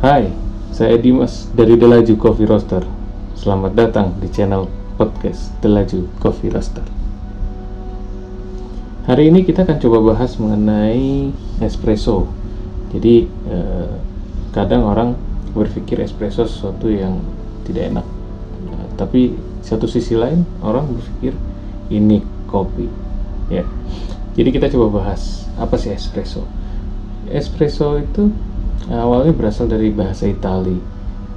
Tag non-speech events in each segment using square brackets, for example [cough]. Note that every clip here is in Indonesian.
Hai, saya Dimas dari Delaju Coffee Roaster. Selamat datang di channel podcast Delaju Coffee Roaster. Hari ini kita akan coba bahas mengenai espresso. Jadi eh, kadang orang berpikir espresso sesuatu yang tidak enak, Nah, tapi satu sisi lain orang berpikir ini kopi. Ya, jadi kita coba bahas apa sih espresso. Espresso itu awalnya berasal dari bahasa Itali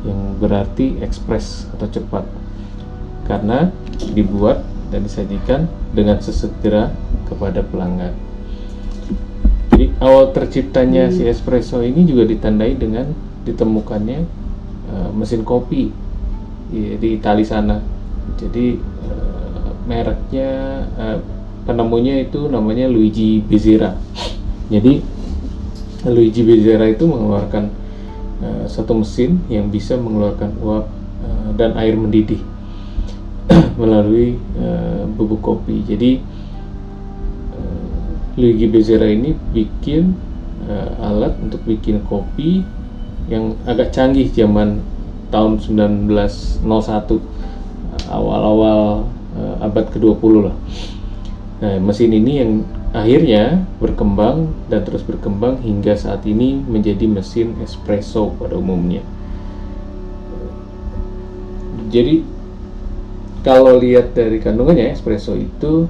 yang berarti ekspres atau cepat karena dibuat dan disajikan dengan sesegera kepada pelanggan. Jadi awal terciptanya si espresso ini juga ditandai dengan ditemukannya uh, mesin kopi di, di Italia sana. Jadi uh, mereknya uh, penemunya itu namanya Luigi Bezzera. Jadi Luigi Bezzera itu mengeluarkan uh, satu mesin yang bisa mengeluarkan uap uh, dan air mendidih [clears throat] melalui uh, bubuk kopi. Jadi uh, Luigi Bezzera ini bikin uh, alat untuk bikin kopi yang agak canggih zaman tahun 1901 awal-awal uh, abad ke-20 lah. Nah, mesin ini yang akhirnya berkembang dan terus berkembang hingga saat ini menjadi mesin espresso pada umumnya. Jadi kalau lihat dari kandungannya espresso itu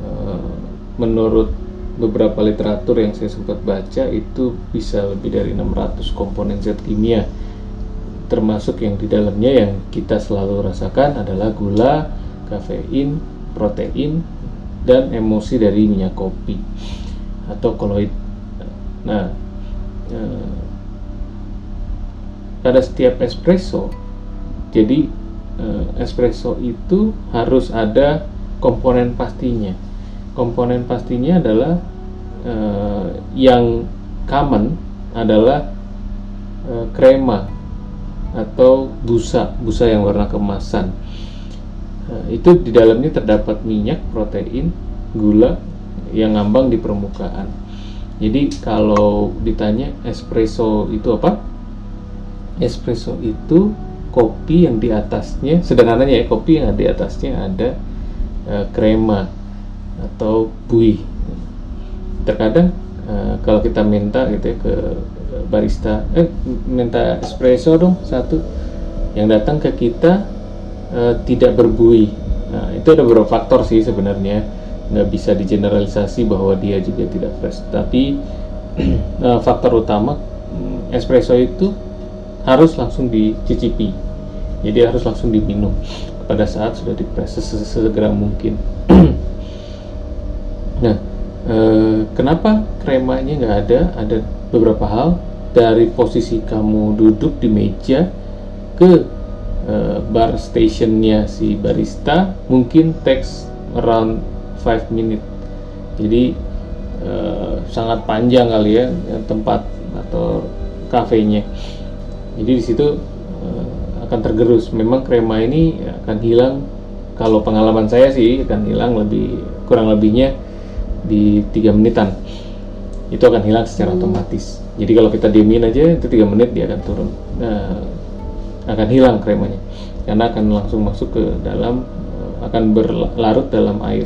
eh, menurut beberapa literatur yang saya sempat baca itu bisa lebih dari 600 komponen zat kimia termasuk yang di dalamnya yang kita selalu rasakan adalah gula, kafein, protein, dan emosi dari minyak kopi atau koloid. Nah, eh, pada setiap espresso, jadi eh, espresso itu harus ada komponen pastinya. Komponen pastinya adalah eh, yang common adalah eh, krema atau busa, busa yang warna kemasan. Nah, itu di dalamnya terdapat minyak, protein, gula yang ngambang di permukaan. Jadi kalau ditanya espresso itu apa? Espresso itu kopi yang di atasnya, sederhananya ya kopi yang di atasnya ada krema atau buih. Terkadang uh, kalau kita minta gitu ya ke barista, eh minta espresso dong satu, yang datang ke kita uh, tidak berbuih. Nah itu ada beberapa faktor sih sebenarnya nggak bisa digeneralisasi bahwa dia juga tidak fresh. Tapi uh, [clears throat] faktor utama espresso itu harus langsung dicicipi. Jadi harus langsung diminum pada saat sudah dipres sesegera mungkin. [clears throat] nah, eh, kenapa kremanya nggak ada? Ada beberapa hal dari posisi kamu duduk di meja ke uh, bar stationnya si barista mungkin takes around 5 minute. Jadi uh, sangat panjang kali ya tempat atau kafenya. Jadi di situ uh, akan tergerus. Memang krema ini akan hilang. Kalau pengalaman saya sih akan hilang lebih kurang lebihnya di tiga menitan. Itu akan hilang secara otomatis. Jadi kalau kita diemin aja itu tiga menit dia akan turun. Nah, akan hilang kremanya. Karena akan langsung masuk ke dalam akan berlarut dalam air.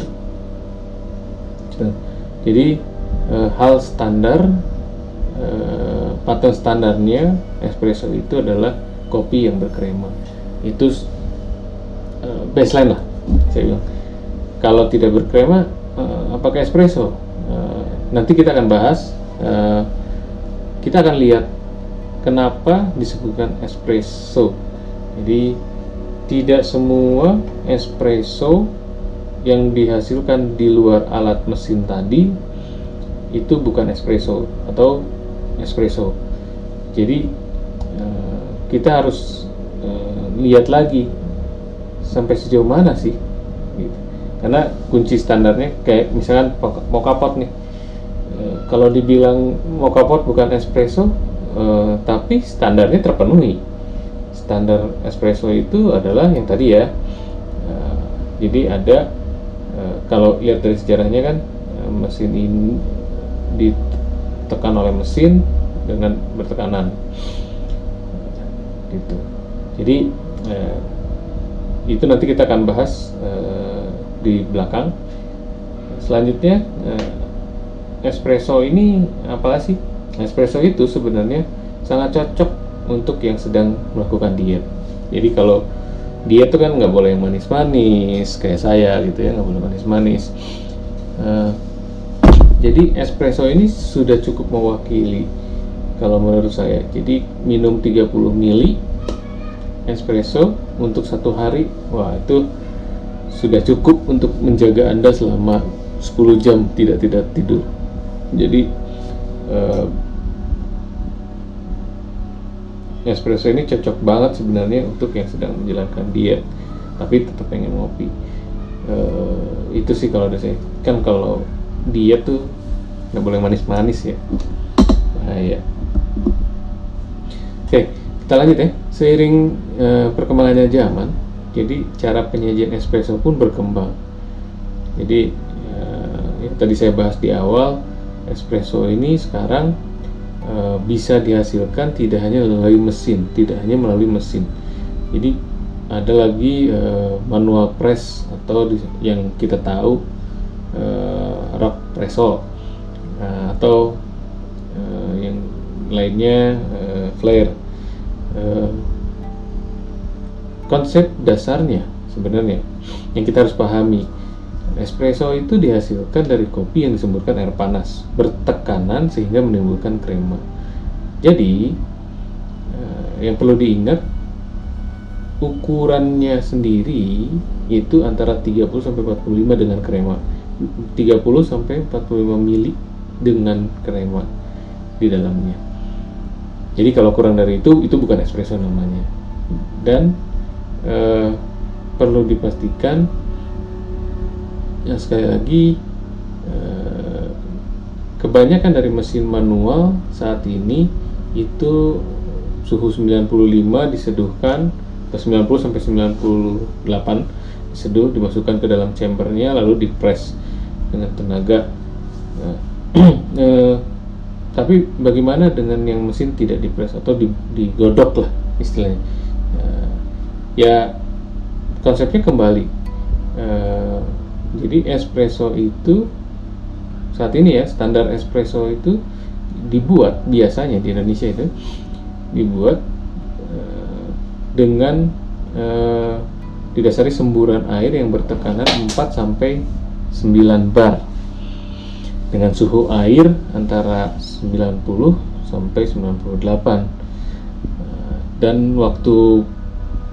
Jadi e, hal standar e, pattern standarnya espresso itu adalah kopi yang berkrema. Itu baseline lah saya bilang. Kalau tidak berkrema apakah espresso? Nanti kita akan bahas kita akan lihat kenapa disebutkan espresso. Jadi tidak semua espresso yang dihasilkan di luar alat mesin tadi itu bukan espresso atau espresso. Jadi eh, kita harus eh, lihat lagi sampai sejauh mana sih. Gitu. Karena kunci standarnya kayak misalkan mau kapot nih kalau dibilang mau kapot bukan espresso uh, tapi standarnya terpenuhi. Standar espresso itu adalah yang tadi ya. Uh, jadi ada uh, kalau lihat dari sejarahnya kan uh, mesin ini ditekan oleh mesin dengan bertekanan. Gitu. Jadi uh, itu nanti kita akan bahas uh, di belakang. Selanjutnya uh, espresso ini apa sih espresso itu sebenarnya sangat cocok untuk yang sedang melakukan diet. Jadi kalau diet itu kan nggak boleh manis-manis kayak saya gitu ya nggak boleh manis-manis. Uh, jadi espresso ini sudah cukup mewakili kalau menurut saya. Jadi minum 30 mili espresso untuk satu hari wah itu sudah cukup untuk menjaga anda selama 10 jam tidak tidak tidur. Jadi uh, espresso ini cocok banget sebenarnya untuk yang sedang menjalankan diet tapi tetap pengen ngopi. Uh, itu sih kalau ada saya. Kan kalau diet tuh nggak boleh manis-manis ya. Bahaya. Oke kita lanjut ya. Seiring uh, perkembangannya zaman jadi cara penyajian espresso pun berkembang. Jadi uh, yang tadi saya bahas di awal espresso ini sekarang Eh, bisa dihasilkan tidak hanya melalui mesin, tidak hanya melalui mesin. Jadi ada lagi uh, manual press atau di, yang kita tahu uh, rock presso uh, atau uh, yang lainnya uh, flare. Uh, konsep dasarnya sebenarnya yang kita harus pahami Espresso itu dihasilkan dari kopi yang disemburkan air panas bertekanan sehingga menimbulkan krema. Jadi eh, yang perlu diingat ukurannya sendiri itu antara 30 sampai 45 dengan krema. 30 sampai 45 mili dengan krema di dalamnya. Jadi kalau kurang dari itu itu bukan espresso namanya. Dan eh, perlu dipastikan ya sekali lagi eh, kebanyakan dari mesin manual saat ini itu suhu 95 diseduhkan ke 90 sampai 98 diseduh dimasukkan ke dalam chambernya lalu dipres dengan tenaga. Nah, [clears throat] eh, tapi bagaimana dengan yang mesin tidak dipres atau digodok lah istilahnya? Eh, ya konsepnya kembali. Eh, jadi espresso itu saat ini ya standar espresso itu dibuat biasanya di Indonesia itu dibuat uh, dengan uh, didasari semburan air yang bertekanan 4 sampai 9 bar. Dengan suhu air antara 90 sampai 98 uh, dan waktu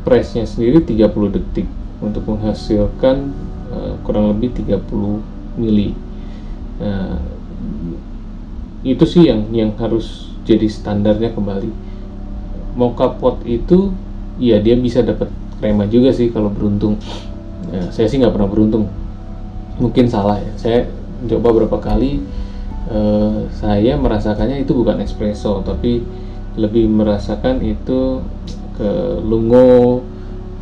pressnya sendiri 30 detik untuk menghasilkan Eh, kurang lebih 30 mili. Nah, itu sih yang yang harus jadi standarnya kembali. Mocha pot itu ya dia bisa dapat krema juga sih kalau beruntung. Ya, saya sih nggak pernah beruntung. Mungkin salah ya. Saya coba berapa kali uh, saya merasakannya itu bukan espresso tapi lebih merasakan itu ke lungo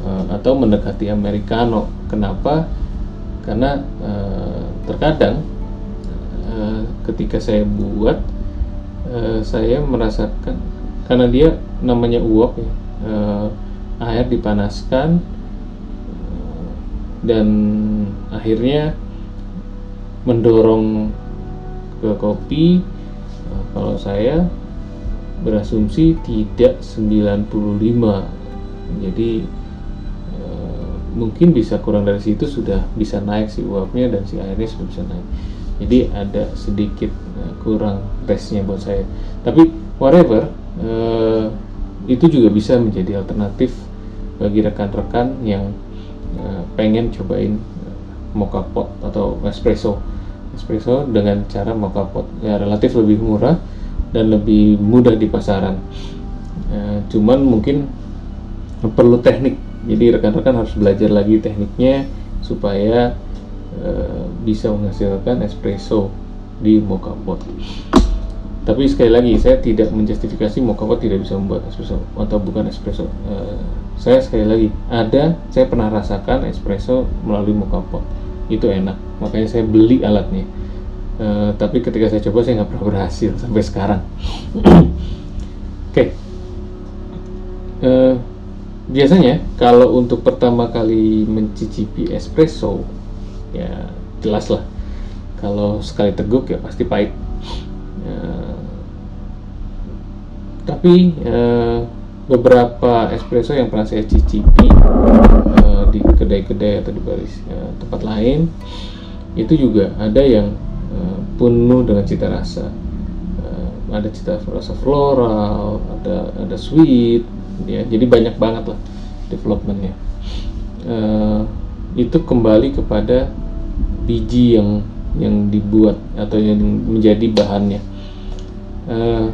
uh, atau mendekati americano. Kenapa karena uh, terkadang uh, ketika saya buat uh, saya merasakan karena dia namanya uap ya uh, air dipanaskan dan akhirnya mendorong ke kopi kalau saya berasumsi tidak 95 jadi mungkin bisa kurang dari situ sudah bisa naik si uapnya dan si airnya sudah bisa naik. Jadi ada sedikit uh, kurang tesnya buat saya. Tapi whatever uh, itu juga bisa menjadi alternatif bagi rekan-rekan yang uh, pengen cobain uh, mocha pot atau espresso. Espresso dengan cara mocha pot ya relatif lebih murah dan lebih mudah di pasaran. Uh, cuman mungkin perlu teknik jadi rekan-rekan harus belajar lagi tekniknya supaya uh, bisa menghasilkan espresso di mocha pot. Tapi sekali lagi saya tidak menjustifikasi mocha pot tidak bisa membuat espresso atau bukan espresso. Uh, saya sekali lagi ada saya pernah rasakan espresso melalui mocha pot. Itu enak makanya saya beli alatnya. Uh, tapi ketika saya coba saya nggak pernah berhasil sampai sekarang. [clears throat] Oke. Okay. uh, biasanya kalau untuk pertama kali mencicipi espresso ya jelas lah kalau sekali teguk ya pasti pahit. Uh, tapi uh, beberapa espresso yang pernah saya cicipi uh, di kedai-kedai atau di baris uh, tempat lain itu juga ada yang uh, penuh dengan cita rasa. Uh, ada cita rasa floral ada ada sweet ya jadi banyak banget lah developmentnya. Uh, itu kembali kepada biji yang yang dibuat atau yang menjadi bahannya. Uh,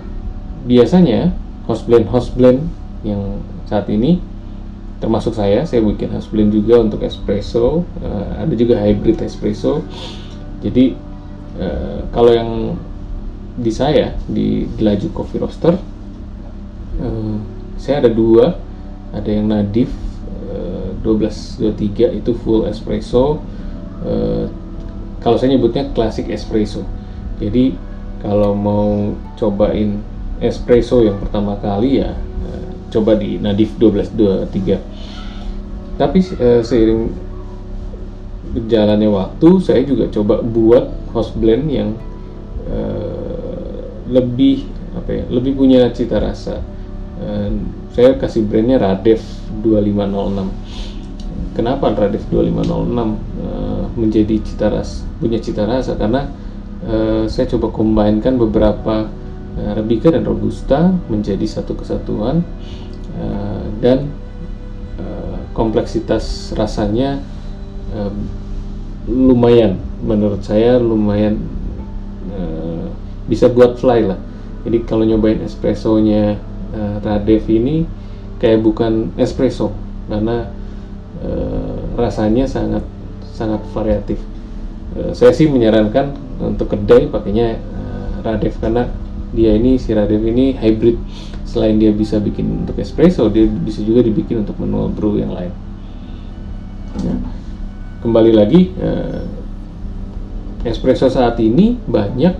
biasanya host blend host blend yang saat ini termasuk saya saya bikin house blend juga untuk espresso uh, ada juga hybrid espresso. Jadi uh, kalau yang di saya di, di laju coffee roaster uh, saya ada dua. Ada yang nadif uh, 1223 itu full espresso. Uh, kalau saya nyebutnya klasik espresso. Jadi kalau mau cobain espresso yang pertama kali ya coba di Nadif 1223 tapi seiring berjalannya waktu saya juga coba buat house blend yang lebih apa ya lebih punya cita rasa saya kasih brandnya Radev 2506 kenapa Radev 2506 uh, menjadi cita rasa punya cita rasa? Karena uh, saya coba kombinkan beberapa Arabica dan Robusta menjadi satu kesatuan uh, dan uh, kompleksitas rasanya uh, lumayan. Menurut saya lumayan bisa buat fly lah. Jadi kalau nyobain espressonya uh, Radev ini kayak bukan espresso karena uh, rasanya sangat sangat variatif uh, saya sih menyarankan untuk kedai pakainya uh, Radev karena dia ini si Radev ini hybrid selain dia bisa bikin untuk espresso dia bisa juga dibikin untuk manual brew yang lain ya. kembali lagi eh, espresso saat ini banyak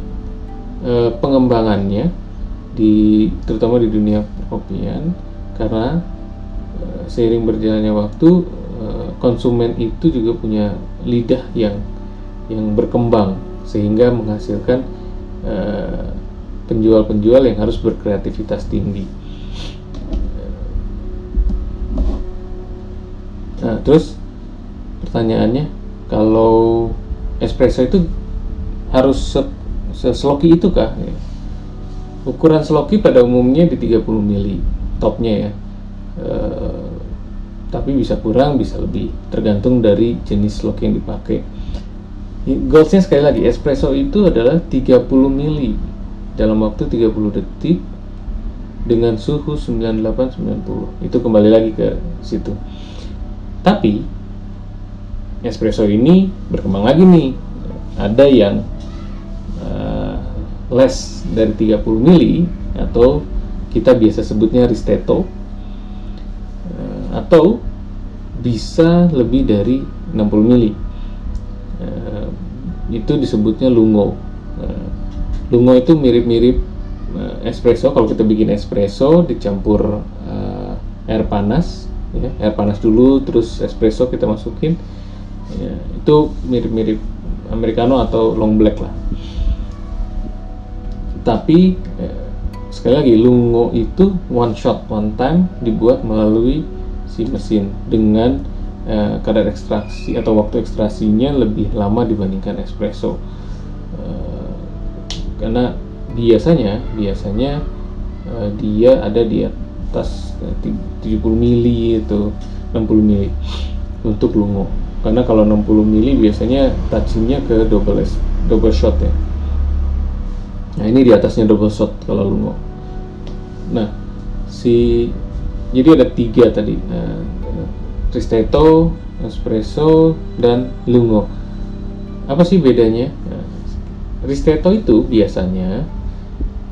eh, pengembangannya di terutama di dunia perkopian karena eh, seiring berjalannya waktu eh, konsumen itu juga punya lidah yang yang berkembang sehingga menghasilkan eh, penjual-penjual yang harus berkreativitas tinggi. Nah, terus pertanyaannya, kalau espresso itu harus se itu kah? Ukuran sloki pada umumnya di 30 mili topnya ya. E, tapi bisa kurang, bisa lebih, tergantung dari jenis sloki yang dipakai. Goalsnya sekali lagi, espresso itu adalah 30 mili dalam waktu 30 detik dengan suhu 98-90 itu kembali lagi ke situ tapi espresso ini berkembang lagi nih ada yang less dari 30 mili atau kita biasa sebutnya ristretto uh, atau bisa lebih dari 60 mili. Uh, itu disebutnya lungo. Uh, Lungo itu mirip-mirip espresso. Kalau kita bikin espresso dicampur air panas ya, air panas dulu terus espresso kita masukin. Ya, itu mirip-mirip americano atau long black lah tapi eh, sekali lagi lungo itu one shot one time dibuat melalui si mesin dengan eh, kadar ekstraksi atau waktu ekstraksinya lebih lama dibandingkan espresso. Karena biasanya biasanya uh, dia ada di atas uh, 70 mili atau 60 mili untuk lungo. Karena kalau 60 mili biasanya touchingnya ke double double shot ya nah ini di atasnya double shot kalau lungo nah si jadi ada tiga tadi. Uh, ristretto espresso dan lungo. Apa sih bedanya? Nah, Ristretto itu biasanya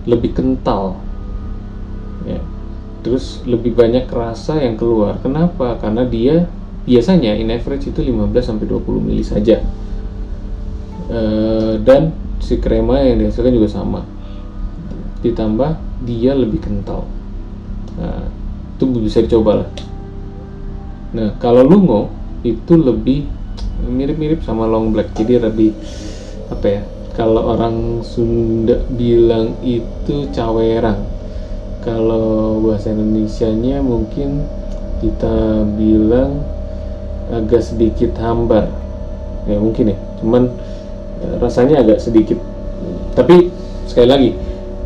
lebih kental. Ya. terus lebih banyak rasa yang keluar. Kenapa? Karena dia biasanya in average itu 15 sampai 20 mili saja. E, dan si krema yang dihasilkan juga sama. Ditambah dia lebih kental. Nah, itu bisa dicoba lah. Nah kalau lungo itu lebih mirip-mirip sama long black. Jadi lebih apa ya kalau orang Sunda bilang itu cawerang. Kalau bahasa Indonesia-nya mungkin kita bilang agak sedikit hambar. Ya mungkin ya. Cuman rasanya agak sedikit. Tapi sekali lagi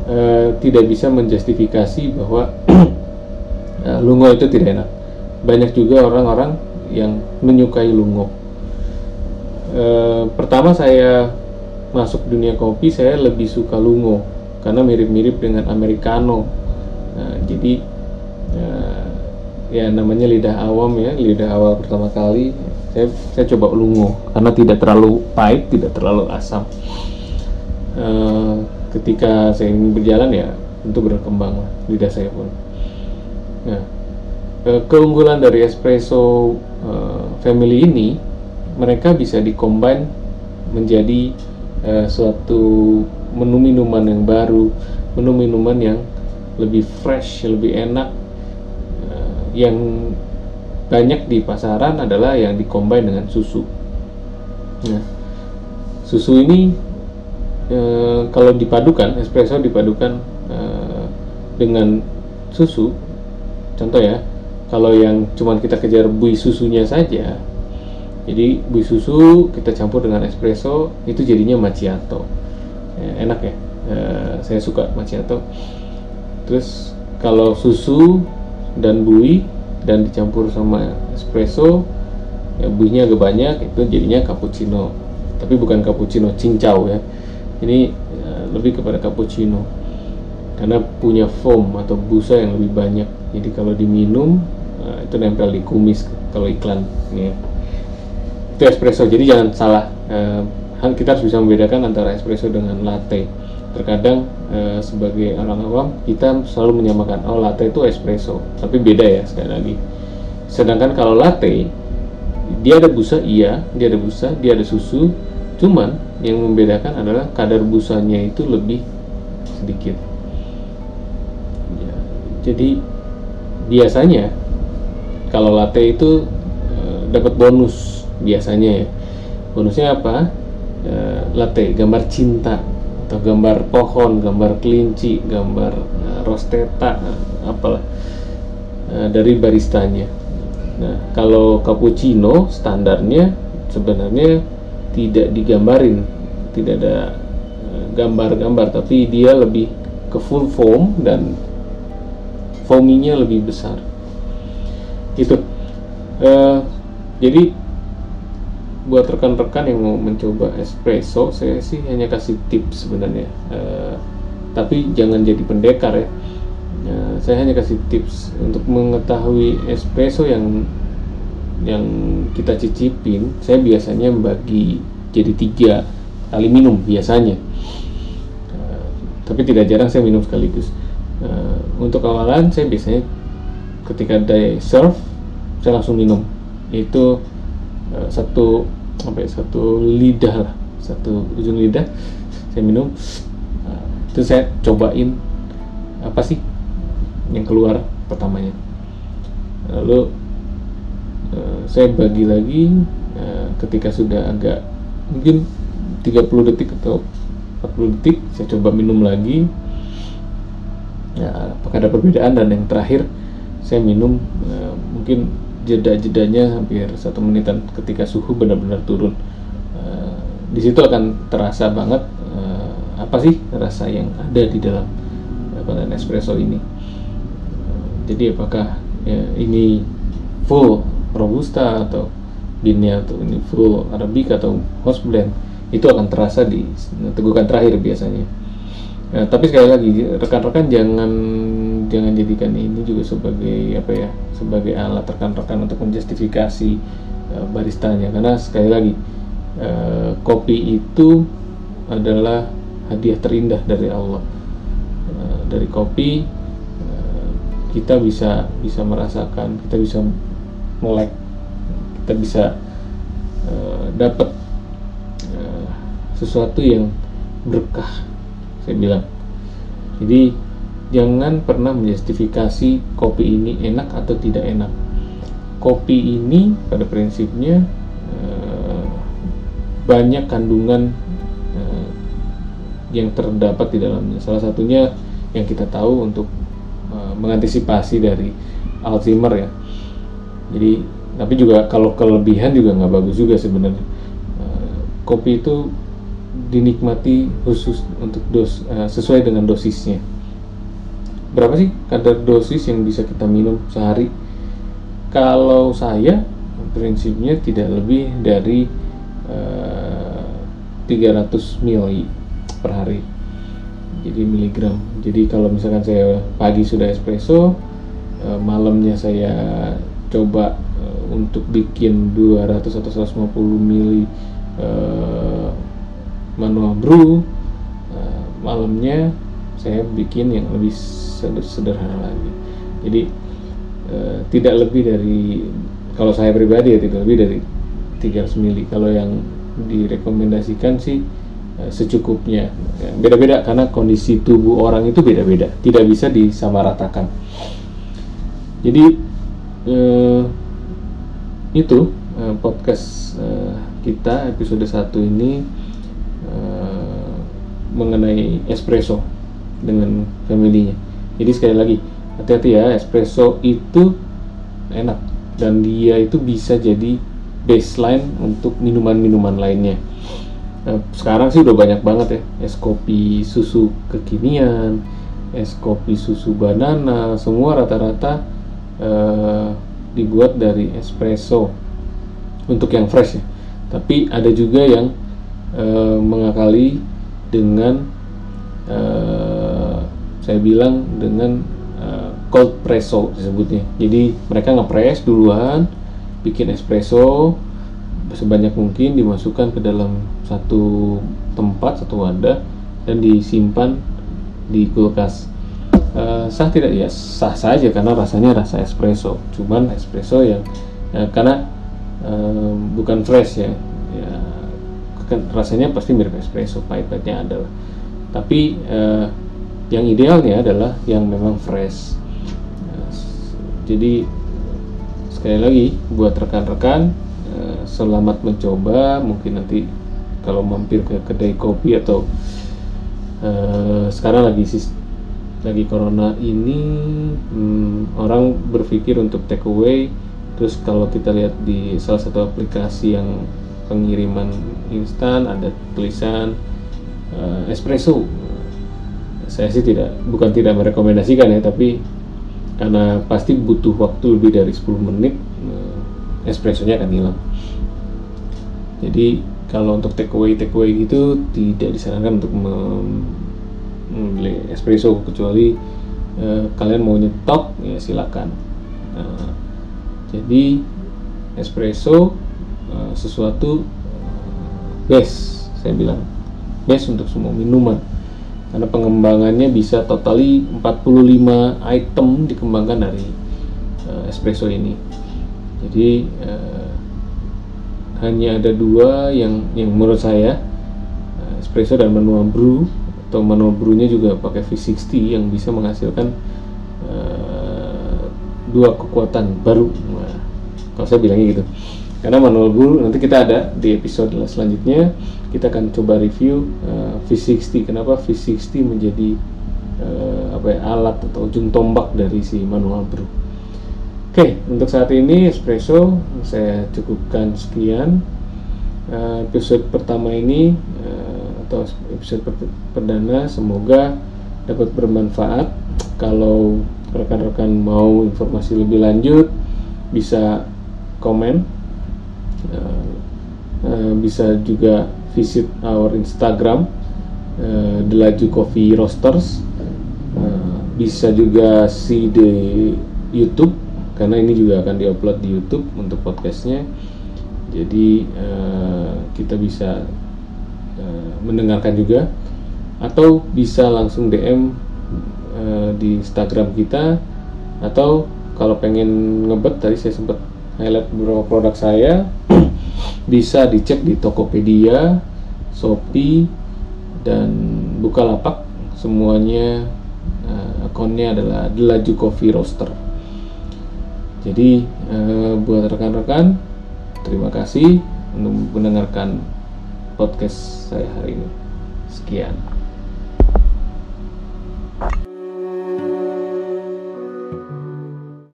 eh, tidak bisa menjustifikasi bahwa [clears throat] eh, lungo itu tidak enak. Banyak juga orang-orang yang menyukai lungo. Eh, pertama saya masuk dunia kopi saya lebih suka lungo karena mirip-mirip dengan americano. Nah, jadi ya namanya lidah awam ya lidah awal pertama kali saya saya coba lungo karena tidak terlalu pahit tidak terlalu asam. Uh, ketika saya ingin berjalan ya tentu berkembang lidah saya pun. Nah uh, keunggulan dari espresso uh, family ini mereka bisa dikombin menjadi uh, suatu menu minuman yang baru menu minuman yang lebih fresh lebih enak yang banyak di pasaran adalah yang dikombin dengan susu. Nah, susu ini e, kalau dipadukan espresso dipadukan e, dengan susu, contoh ya, kalau yang cuman kita kejar bui susunya saja, jadi bui susu kita campur dengan espresso itu jadinya macchiato, ya, enak ya, e, saya suka macchiato. Terus kalau susu dan bui dan dicampur sama espresso ya buihnya agak banyak itu jadinya cappuccino. Tapi bukan cappuccino cincau ya. Ini ya, lebih kepada cappuccino. Karena punya foam atau busa yang lebih banyak. Jadi kalau diminum nah, itu nempel di kumis kalau iklan ya. Itu espresso. Jadi jangan salah eh, kita harus bisa membedakan antara espresso dengan latte terkadang e, sebagai orang awam kita selalu menyamakan oh latte itu espresso. Tapi beda ya sekali lagi. Sedangkan kalau latte dia ada busa iya dia ada busa dia ada susu. Cuman yang membedakan adalah kadar busanya itu lebih sedikit. Ya, jadi biasanya kalau latte itu e, dapat bonus biasanya ya. Bonusnya apa? E, latte gambar cinta atau gambar pohon, gambar kelinci, gambar uh, rosteta, uh, apalah uh, dari baristanya. Nah, kalau cappuccino standarnya sebenarnya tidak digambarin, tidak ada gambar-gambar, tapi dia lebih ke full foam dan foaminya lebih besar. Itu. Uh, jadi buat rekan-rekan yang mau mencoba espresso saya sih hanya kasih tips sebenarnya. Uh, tapi jangan jadi pendekar ya. Uh, saya hanya kasih tips untuk mengetahui espresso yang yang kita cicipin saya biasanya membagi jadi tiga kali minum biasanya. Uh, tapi tidak jarang saya minum sekaligus. Uh, untuk awalan saya biasanya ketika day serve saya langsung minum. Itu Eh, satu apa ya, satu lidah lah. Satu ujung lidah saya minum. Uh, itu saya cobain apa sih yang keluar pertamanya. Lalu uh, saya bagi lagi ketika sudah agak mungkin 30 detik atau 40 detik saya coba minum lagi. Ya apakah ada perbedaan? Dan yang terakhir saya minum mungkin jeda-jedanya hampir satu menitan ketika suhu benar-benar turun. Uh, di situ akan terasa banget uh, apa sih rasa yang ada di dalam uh, espresso ini. Uh, jadi apakah ya, ini full robusta atau binnya atau ini full arabica atau house blend itu akan terasa di tegukan terakhir biasanya. Ya, tapi sekali lagi rekan-rekan jangan jangan jadikan ini juga sebagai apa ya sebagai alat rekan-rekan untuk menjustifikasi uh, baristanya. Karena sekali lagi uh, kopi itu adalah hadiah terindah dari Allah. Uh, dari kopi uh, kita bisa bisa merasakan kita bisa melek kita bisa uh, dapat uh, sesuatu yang berkah saya bilang. Jadi jangan pernah menjustifikasi kopi ini enak atau tidak enak. Kopi ini pada prinsipnya uh, banyak kandungan uh, yang terdapat di dalamnya. Salah satunya yang kita tahu untuk uh, mengantisipasi dari Alzheimer ya. Jadi tapi juga kalau kelebihan juga nggak bagus juga sebenarnya. Kopi itu dinikmati khusus untuk dos sesuai dengan dosisnya berapa sih kadar dosis yang bisa kita minum sehari? Kalau saya prinsipnya tidak lebih dari uh, 300 ml per hari. Jadi miligram. Jadi kalau misalkan saya pagi sudah espresso uh, malamnya saya coba uh, untuk bikin 200 atau 150 ml uh, manual brew uh, malamnya saya bikin yang lebih sederhana lagi. Jadi uh, tidak lebih dari kalau saya pribadi ya tidak lebih dari 300 mili. Kalau yang direkomendasikan sih uh, secukupnya. Beda-beda karena kondisi tubuh orang itu beda-beda. Tidak bisa disamaratakan. Jadi uh, itu podcast kita episode 1 ini mengenai espresso dengan familynya jadi sekali lagi hati-hati ya espresso itu enak. Dan dia itu bisa jadi baseline untuk minuman-minuman lainnya. Nah, sekarang sih udah banyak banget ya. Es kopi susu kekinian es kopi susu banana semua rata-rata uh, dibuat dari espresso. Untuk yang fresh ya. Tapi ada juga yang uh, mengakali dengan saya bilang dengan uh, cold presso disebutnya. Jadi mereka ngepres duluan bikin espresso sebanyak mungkin dimasukkan ke dalam satu tempat satu wadah dan disimpan di kulkas. Uh, sah tidak? Ya sah saja karena rasanya rasa espresso. Cuman espresso yang uh, karena uh, bukan fresh ya. Ya kan rasanya pasti mirip espresso pahit-pahitnya ada tapi uh, yang idealnya adalah yang memang fresh. Jadi sekali lagi buat rekan-rekan eh, selamat mencoba. Mungkin nanti kalau mampir ke kedai kopi atau uh, sekarang lagi sis lagi corona ini hmm, orang berpikir untuk take away. Terus kalau kita lihat di salah satu aplikasi yang pengiriman instan ada tulisan uh, espresso saya sih tidak bukan tidak merekomendasikan ya tapi karena pasti butuh waktu lebih dari 10 menit eh, espressonya akan hilang. Jadi kalau untuk take away take away gitu tidak disarankan untuk membeli espresso kecuali uh, kalian mau nyetok ya silakan. Uh, jadi espresso uh, sesuatu uh, best saya bilang. Best untuk semua minuman karena pengembangannya bisa totali 45 item dikembangkan dari uh, espresso ini. Jadi uh, hanya ada dua yang yang menurut saya uh, espresso dan manual brew atau manual brewnya juga pakai V60 yang bisa menghasilkan uh, dua kekuatan baru. Nah, kalau saya bilangnya gitu karena manual brew nanti kita ada di episode selanjutnya. Kita akan coba review uh, V60 kenapa V60 menjadi uh, apa ya, alat atau ujung tombak dari si manual brew oke untuk saat ini espresso saya cukupkan sekian. Uh, episode pertama ini uh, atau episode per perdana semoga dapat bermanfaat. Kalau rekan-rekan mau informasi lebih lanjut bisa komen uh, uh, bisa juga visit our Instagram uh, The Laju Coffee Roasters. Bisa juga see di YouTube karena ini juga akan diupload di YouTube untuk podcastnya. Jadi kita bisa mendengarkan juga atau bisa langsung DM di Instagram kita atau kalau pengen ngebet tadi saya sempat highlight beberapa produk saya bisa dicek di Tokopedia, Shopee, dan Bukalapak. Semuanya uh, akunnya adalah Delaju Coffee Roaster. Jadi uh, buat rekan-rekan terima kasih untuk mendengarkan podcast saya hari ini. Sekian.